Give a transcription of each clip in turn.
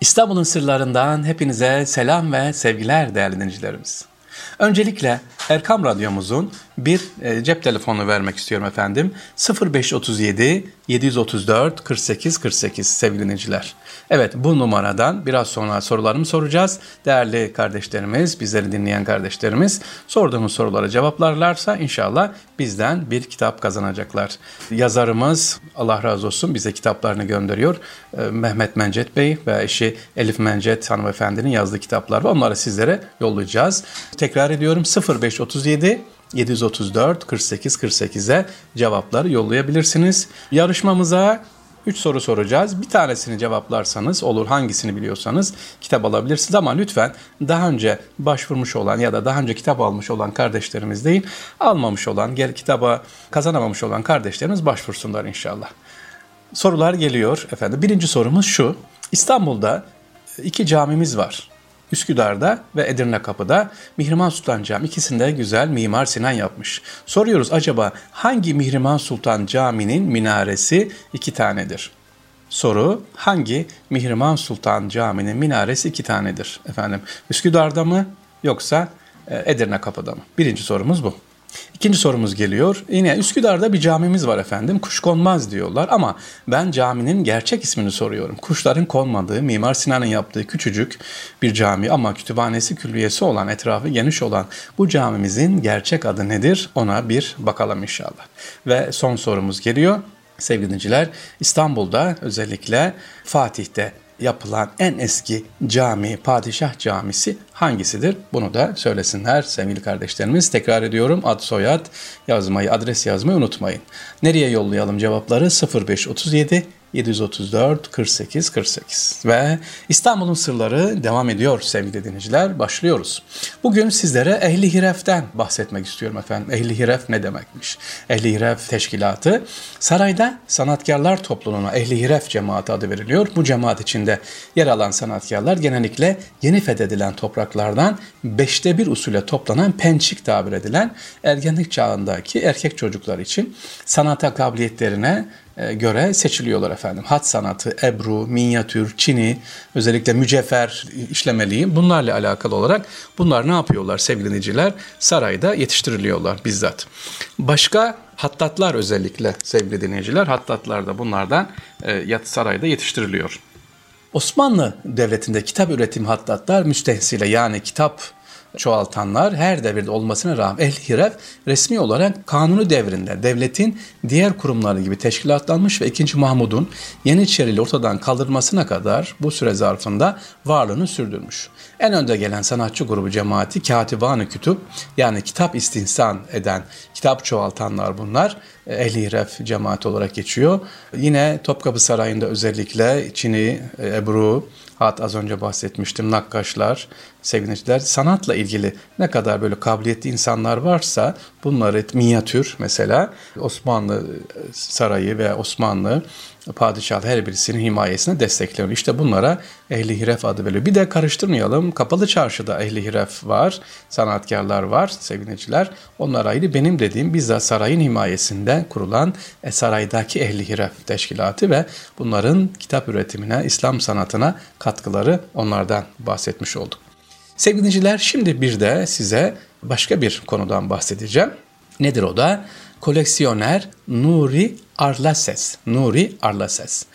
İstanbul'un sırlarından hepinize selam ve sevgiler değerli dinleyicilerimiz. Öncelikle Erkam Radyomuzun bir e, cep telefonu vermek istiyorum efendim. 0537 734 48 48 sevgili dinleyiciler. Evet bu numaradan biraz sonra sorularımı soracağız. Değerli kardeşlerimiz, bizleri dinleyen kardeşlerimiz sorduğumuz sorulara cevaplarlarsa inşallah bizden bir kitap kazanacaklar. Yazarımız Allah razı olsun bize kitaplarını gönderiyor. E, Mehmet Mencet Bey ve eşi Elif Mencet hanımefendinin yazdığı kitaplar var. Onları sizlere yollayacağız. Tekrar ediyorum 0537 734 48 48'e cevapları yollayabilirsiniz. Yarışmamıza 3 soru soracağız. Bir tanesini cevaplarsanız olur hangisini biliyorsanız kitap alabilirsiniz ama lütfen daha önce başvurmuş olan ya da daha önce kitap almış olan kardeşlerimiz değil almamış olan gel kitaba kazanamamış olan kardeşlerimiz başvursunlar inşallah. Sorular geliyor efendim. Birinci sorumuz şu. İstanbul'da iki camimiz var. Üsküdar'da ve Edirne Kapı'da Mihrimah Sultan Camii ikisinde güzel Mimar Sinan yapmış. Soruyoruz acaba hangi Mihrimah Sultan Camii'nin minaresi iki tanedir? Soru hangi Mihrimah Sultan Camii'nin minaresi iki tanedir? Efendim Üsküdar'da mı yoksa e, Edirne Kapı'da mı? Birinci sorumuz bu. İkinci sorumuz geliyor. Yine Üsküdar'da bir camimiz var efendim. Kuş konmaz diyorlar ama ben caminin gerçek ismini soruyorum. Kuşların konmadığı, Mimar Sinan'ın yaptığı küçücük bir cami ama kütüphanesi külliyesi olan, etrafı geniş olan bu camimizin gerçek adı nedir? Ona bir bakalım inşallah. Ve son sorumuz geliyor. Sevgili dinleyiciler, İstanbul'da özellikle Fatih'te yapılan en eski cami, padişah camisi hangisidir? Bunu da söylesinler sevgili kardeşlerimiz. Tekrar ediyorum ad soyad yazmayı, adres yazmayı unutmayın. Nereye yollayalım cevapları? 0537 734 48 48 ve İstanbul'un sırları devam ediyor sevgili dinleyiciler. Başlıyoruz. Bugün sizlere Ehli Hiref'ten bahsetmek istiyorum efendim. Ehli Hiref ne demekmiş? Ehli Hiref teşkilatı sarayda sanatkarlar topluluğuna Ehli Hiref cemaati adı veriliyor. Bu cemaat içinde yer alan sanatkarlar genellikle yeni fethedilen topraklardan beşte bir usule toplanan pençik tabir edilen ergenlik çağındaki erkek çocuklar için sanata kabiliyetlerine göre seçiliyorlar efendim. Hat sanatı, ebru, minyatür, çini, özellikle mücevher işlemeliği bunlarla alakalı olarak bunlar ne yapıyorlar sevgili dinleyiciler? Sarayda yetiştiriliyorlar bizzat. Başka hattatlar özellikle sevgili dinleyiciler, hattatlar da bunlardan e, sarayda yetiştiriliyor. Osmanlı Devleti'nde kitap üretim hattatlar müstehsile yani kitap çoğaltanlar her devirde olmasına rağmen Ehl-i Hiref resmi olarak kanunu devrinde devletin diğer kurumları gibi teşkilatlanmış ve 2. Mahmud'un Yeniçerili ortadan kaldırmasına kadar bu süre zarfında varlığını sürdürmüş. En önde gelen sanatçı grubu cemaati Katiban-ı Kütüp yani kitap istinsan eden, kitap çoğaltanlar bunlar. Ehli Hiref cemaati olarak geçiyor. Yine Topkapı Sarayı'nda özellikle Çin'i, Ebru, Hat az önce bahsetmiştim nakkaşlar, sevgiliciler sanatla ilgili ne kadar böyle kabiliyetli insanlar varsa bunları minyatür mesela Osmanlı Sarayı ve Osmanlı padişah her birisinin himayesine destekliyor. İşte bunlara ehli hiref adı veriliyor. Bir de karıştırmayalım. Kapalı çarşıda ehli hiref var. Sanatkarlar var sevgiliciler. Onlar ayrı benim dediğim bizzat sarayın himayesinde kurulan e, saraydaki ehli hiref teşkilatı ve bunların kitap üretimine, İslam sanatına katkıları onlardan bahsetmiş olduk. Sevgili dinleyiciler şimdi bir de size başka bir konudan bahsedeceğim. Nedir o da? Koleksiyoner Nuri Arlases. Nuri Arlases.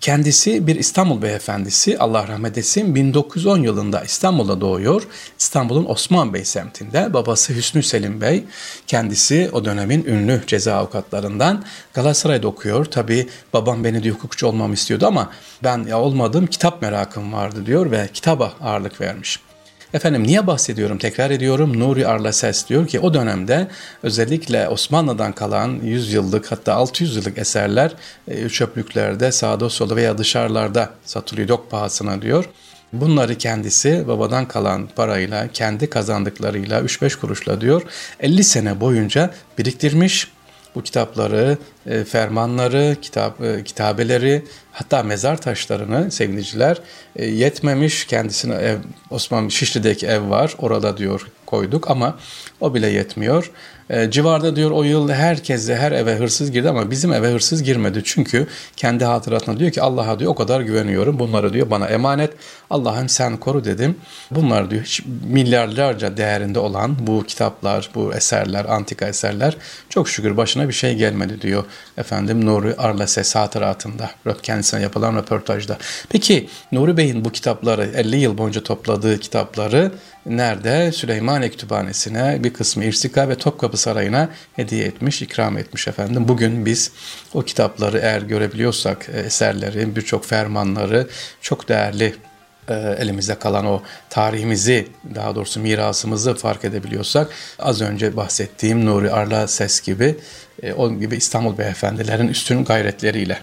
Kendisi bir İstanbul beyefendisi Allah rahmet etsin 1910 yılında İstanbul'da doğuyor. İstanbul'un Osman Bey semtinde babası Hüsnü Selim Bey kendisi o dönemin ünlü ceza avukatlarından Galatasaray'da okuyor. Tabi babam beni diyor hukukçu olmamı istiyordu ama ben ya olmadım kitap merakım vardı diyor ve kitaba ağırlık vermiş. Efendim niye bahsediyorum? Tekrar ediyorum. Nuri Arlases diyor ki o dönemde özellikle Osmanlı'dan kalan 100 yıllık hatta 600 yıllık eserler e, çöplüklerde sağda solda veya dışarılarda satılıyor dok pahasına diyor. Bunları kendisi babadan kalan parayla, kendi kazandıklarıyla 3-5 kuruşla diyor 50 sene boyunca biriktirmiş bu kitapları, e, fermanları, kitap e, kitabeleri, hatta mezar taşlarını sevgiliciler e, yetmemiş kendisine ev, Osman Şişli'deki ev var. Orada diyor koyduk ama o bile yetmiyor. E, civarda diyor o yıl herkese her eve hırsız girdi ama bizim eve hırsız girmedi. Çünkü kendi hatıratına diyor ki Allah'a diyor o kadar güveniyorum. Bunları diyor bana emanet. Allah'ım sen koru dedim. Bunlar diyor hiç milyarlarca değerinde olan bu kitaplar, bu eserler, antika eserler çok şükür başına bir şey gelmedi diyor efendim Nuri Arlases hatıratında kendisine yapılan röportajda. Peki Nuri Bey'in bu kitapları 50 yıl boyunca topladığı kitapları nerede? Süleymaniye Kütüphanesi'ne bir kısmı İrsika ve Topkapı Sarayı'na hediye etmiş, ikram etmiş efendim. Bugün biz o kitapları eğer görebiliyorsak e, eserleri, birçok fermanları çok değerli e, elimizde kalan o tarihimizi daha doğrusu mirasımızı fark edebiliyorsak az önce bahsettiğim Nuri Arla Ses gibi e, o gibi İstanbul Beyefendilerin üstün gayretleriyle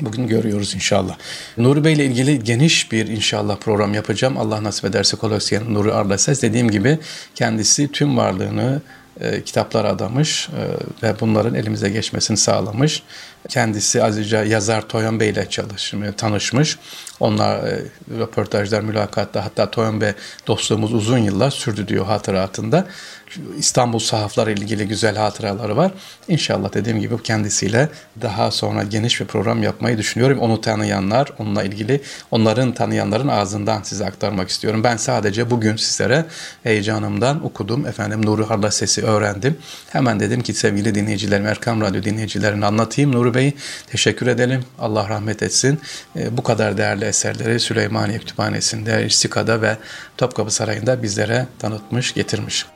Bugün görüyoruz inşallah. Nuri Bey ile ilgili geniş bir inşallah program yapacağım. Allah nasip ederse Kolosyen Nuri Arlases dediğim gibi kendisi tüm varlığını e, kitaplar adamış e, ve bunların elimize geçmesini sağlamış. Kendisi azıcık yazar Toyon Bey ile çalışmış, tanışmış. Onlar e, röportajlar, mülakatta hatta Toyon Bey dostluğumuz uzun yıllar sürdü diyor hatıratında. İstanbul sahafları ilgili güzel hatıraları var. İnşallah dediğim gibi kendisiyle daha sonra geniş bir program yapmayı düşünüyorum. Onu tanıyanlar, onunla ilgili onların tanıyanların ağzından size aktarmak istiyorum. Ben sadece bugün sizlere heyecanımdan okudum. Efendim Nuri Harla Sesi öğrendim. Hemen dedim ki sevgili dinleyicilerim, Erkam Radyo dinleyicilerine anlatayım. Nuri Bey teşekkür edelim. Allah rahmet etsin. E, bu kadar değerli eserleri Süleymaniye Kütüphanesi'nde, İstika'da ve Topkapı Sarayı'nda bizlere tanıtmış, getirmiş.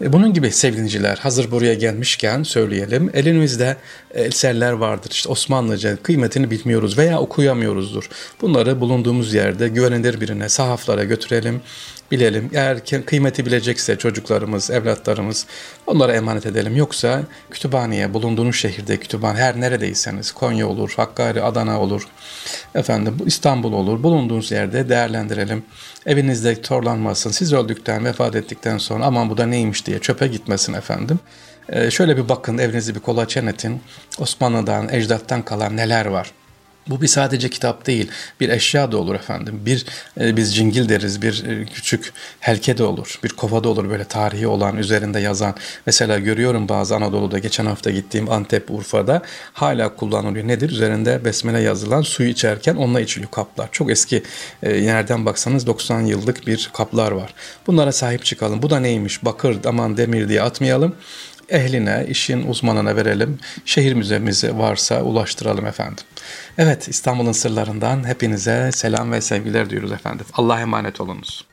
E, bunun gibi sevgiliciler hazır buraya gelmişken söyleyelim. Elimizde eserler vardır. İşte Osmanlıca kıymetini bilmiyoruz veya okuyamıyoruzdur. Bunları bulunduğumuz yerde güvenilir birine, sahaflara götürelim, bilelim. Eğer kıymeti bilecekse çocuklarımız, evlatlarımız onlara emanet edelim. Yoksa kütüphaneye, bulunduğunuz şehirde kütüphane her neredeyseniz Konya olur, Hakkari, Adana olur, efendim İstanbul olur. Bulunduğunuz yerde değerlendirelim. Evinizde torlanmasın. Siz öldükten, vefat ettikten sonra aman bu da neymiş diye çöpe gitmesin efendim. Ee, şöyle bir bakın evinizi bir kolaçan etin. Osmanlı'dan, ecdattan kalan neler var? Bu bir sadece kitap değil, bir eşya da olur efendim. Bir e, biz cingil deriz, bir e, küçük helke de olur, bir kova da olur böyle tarihi olan, üzerinde yazan. Mesela görüyorum bazı Anadolu'da geçen hafta gittiğim Antep, Urfa'da hala kullanılıyor. Nedir? Üzerinde besmele yazılan suyu içerken onunla içiliyor kaplar. Çok eski e, nereden baksanız 90 yıllık bir kaplar var. Bunlara sahip çıkalım. Bu da neymiş? Bakır, aman demir diye atmayalım ehline, işin uzmanına verelim. Şehir müzemizi varsa ulaştıralım efendim. Evet İstanbul'un sırlarından hepinize selam ve sevgiler diyoruz efendim. Allah'a emanet olunuz.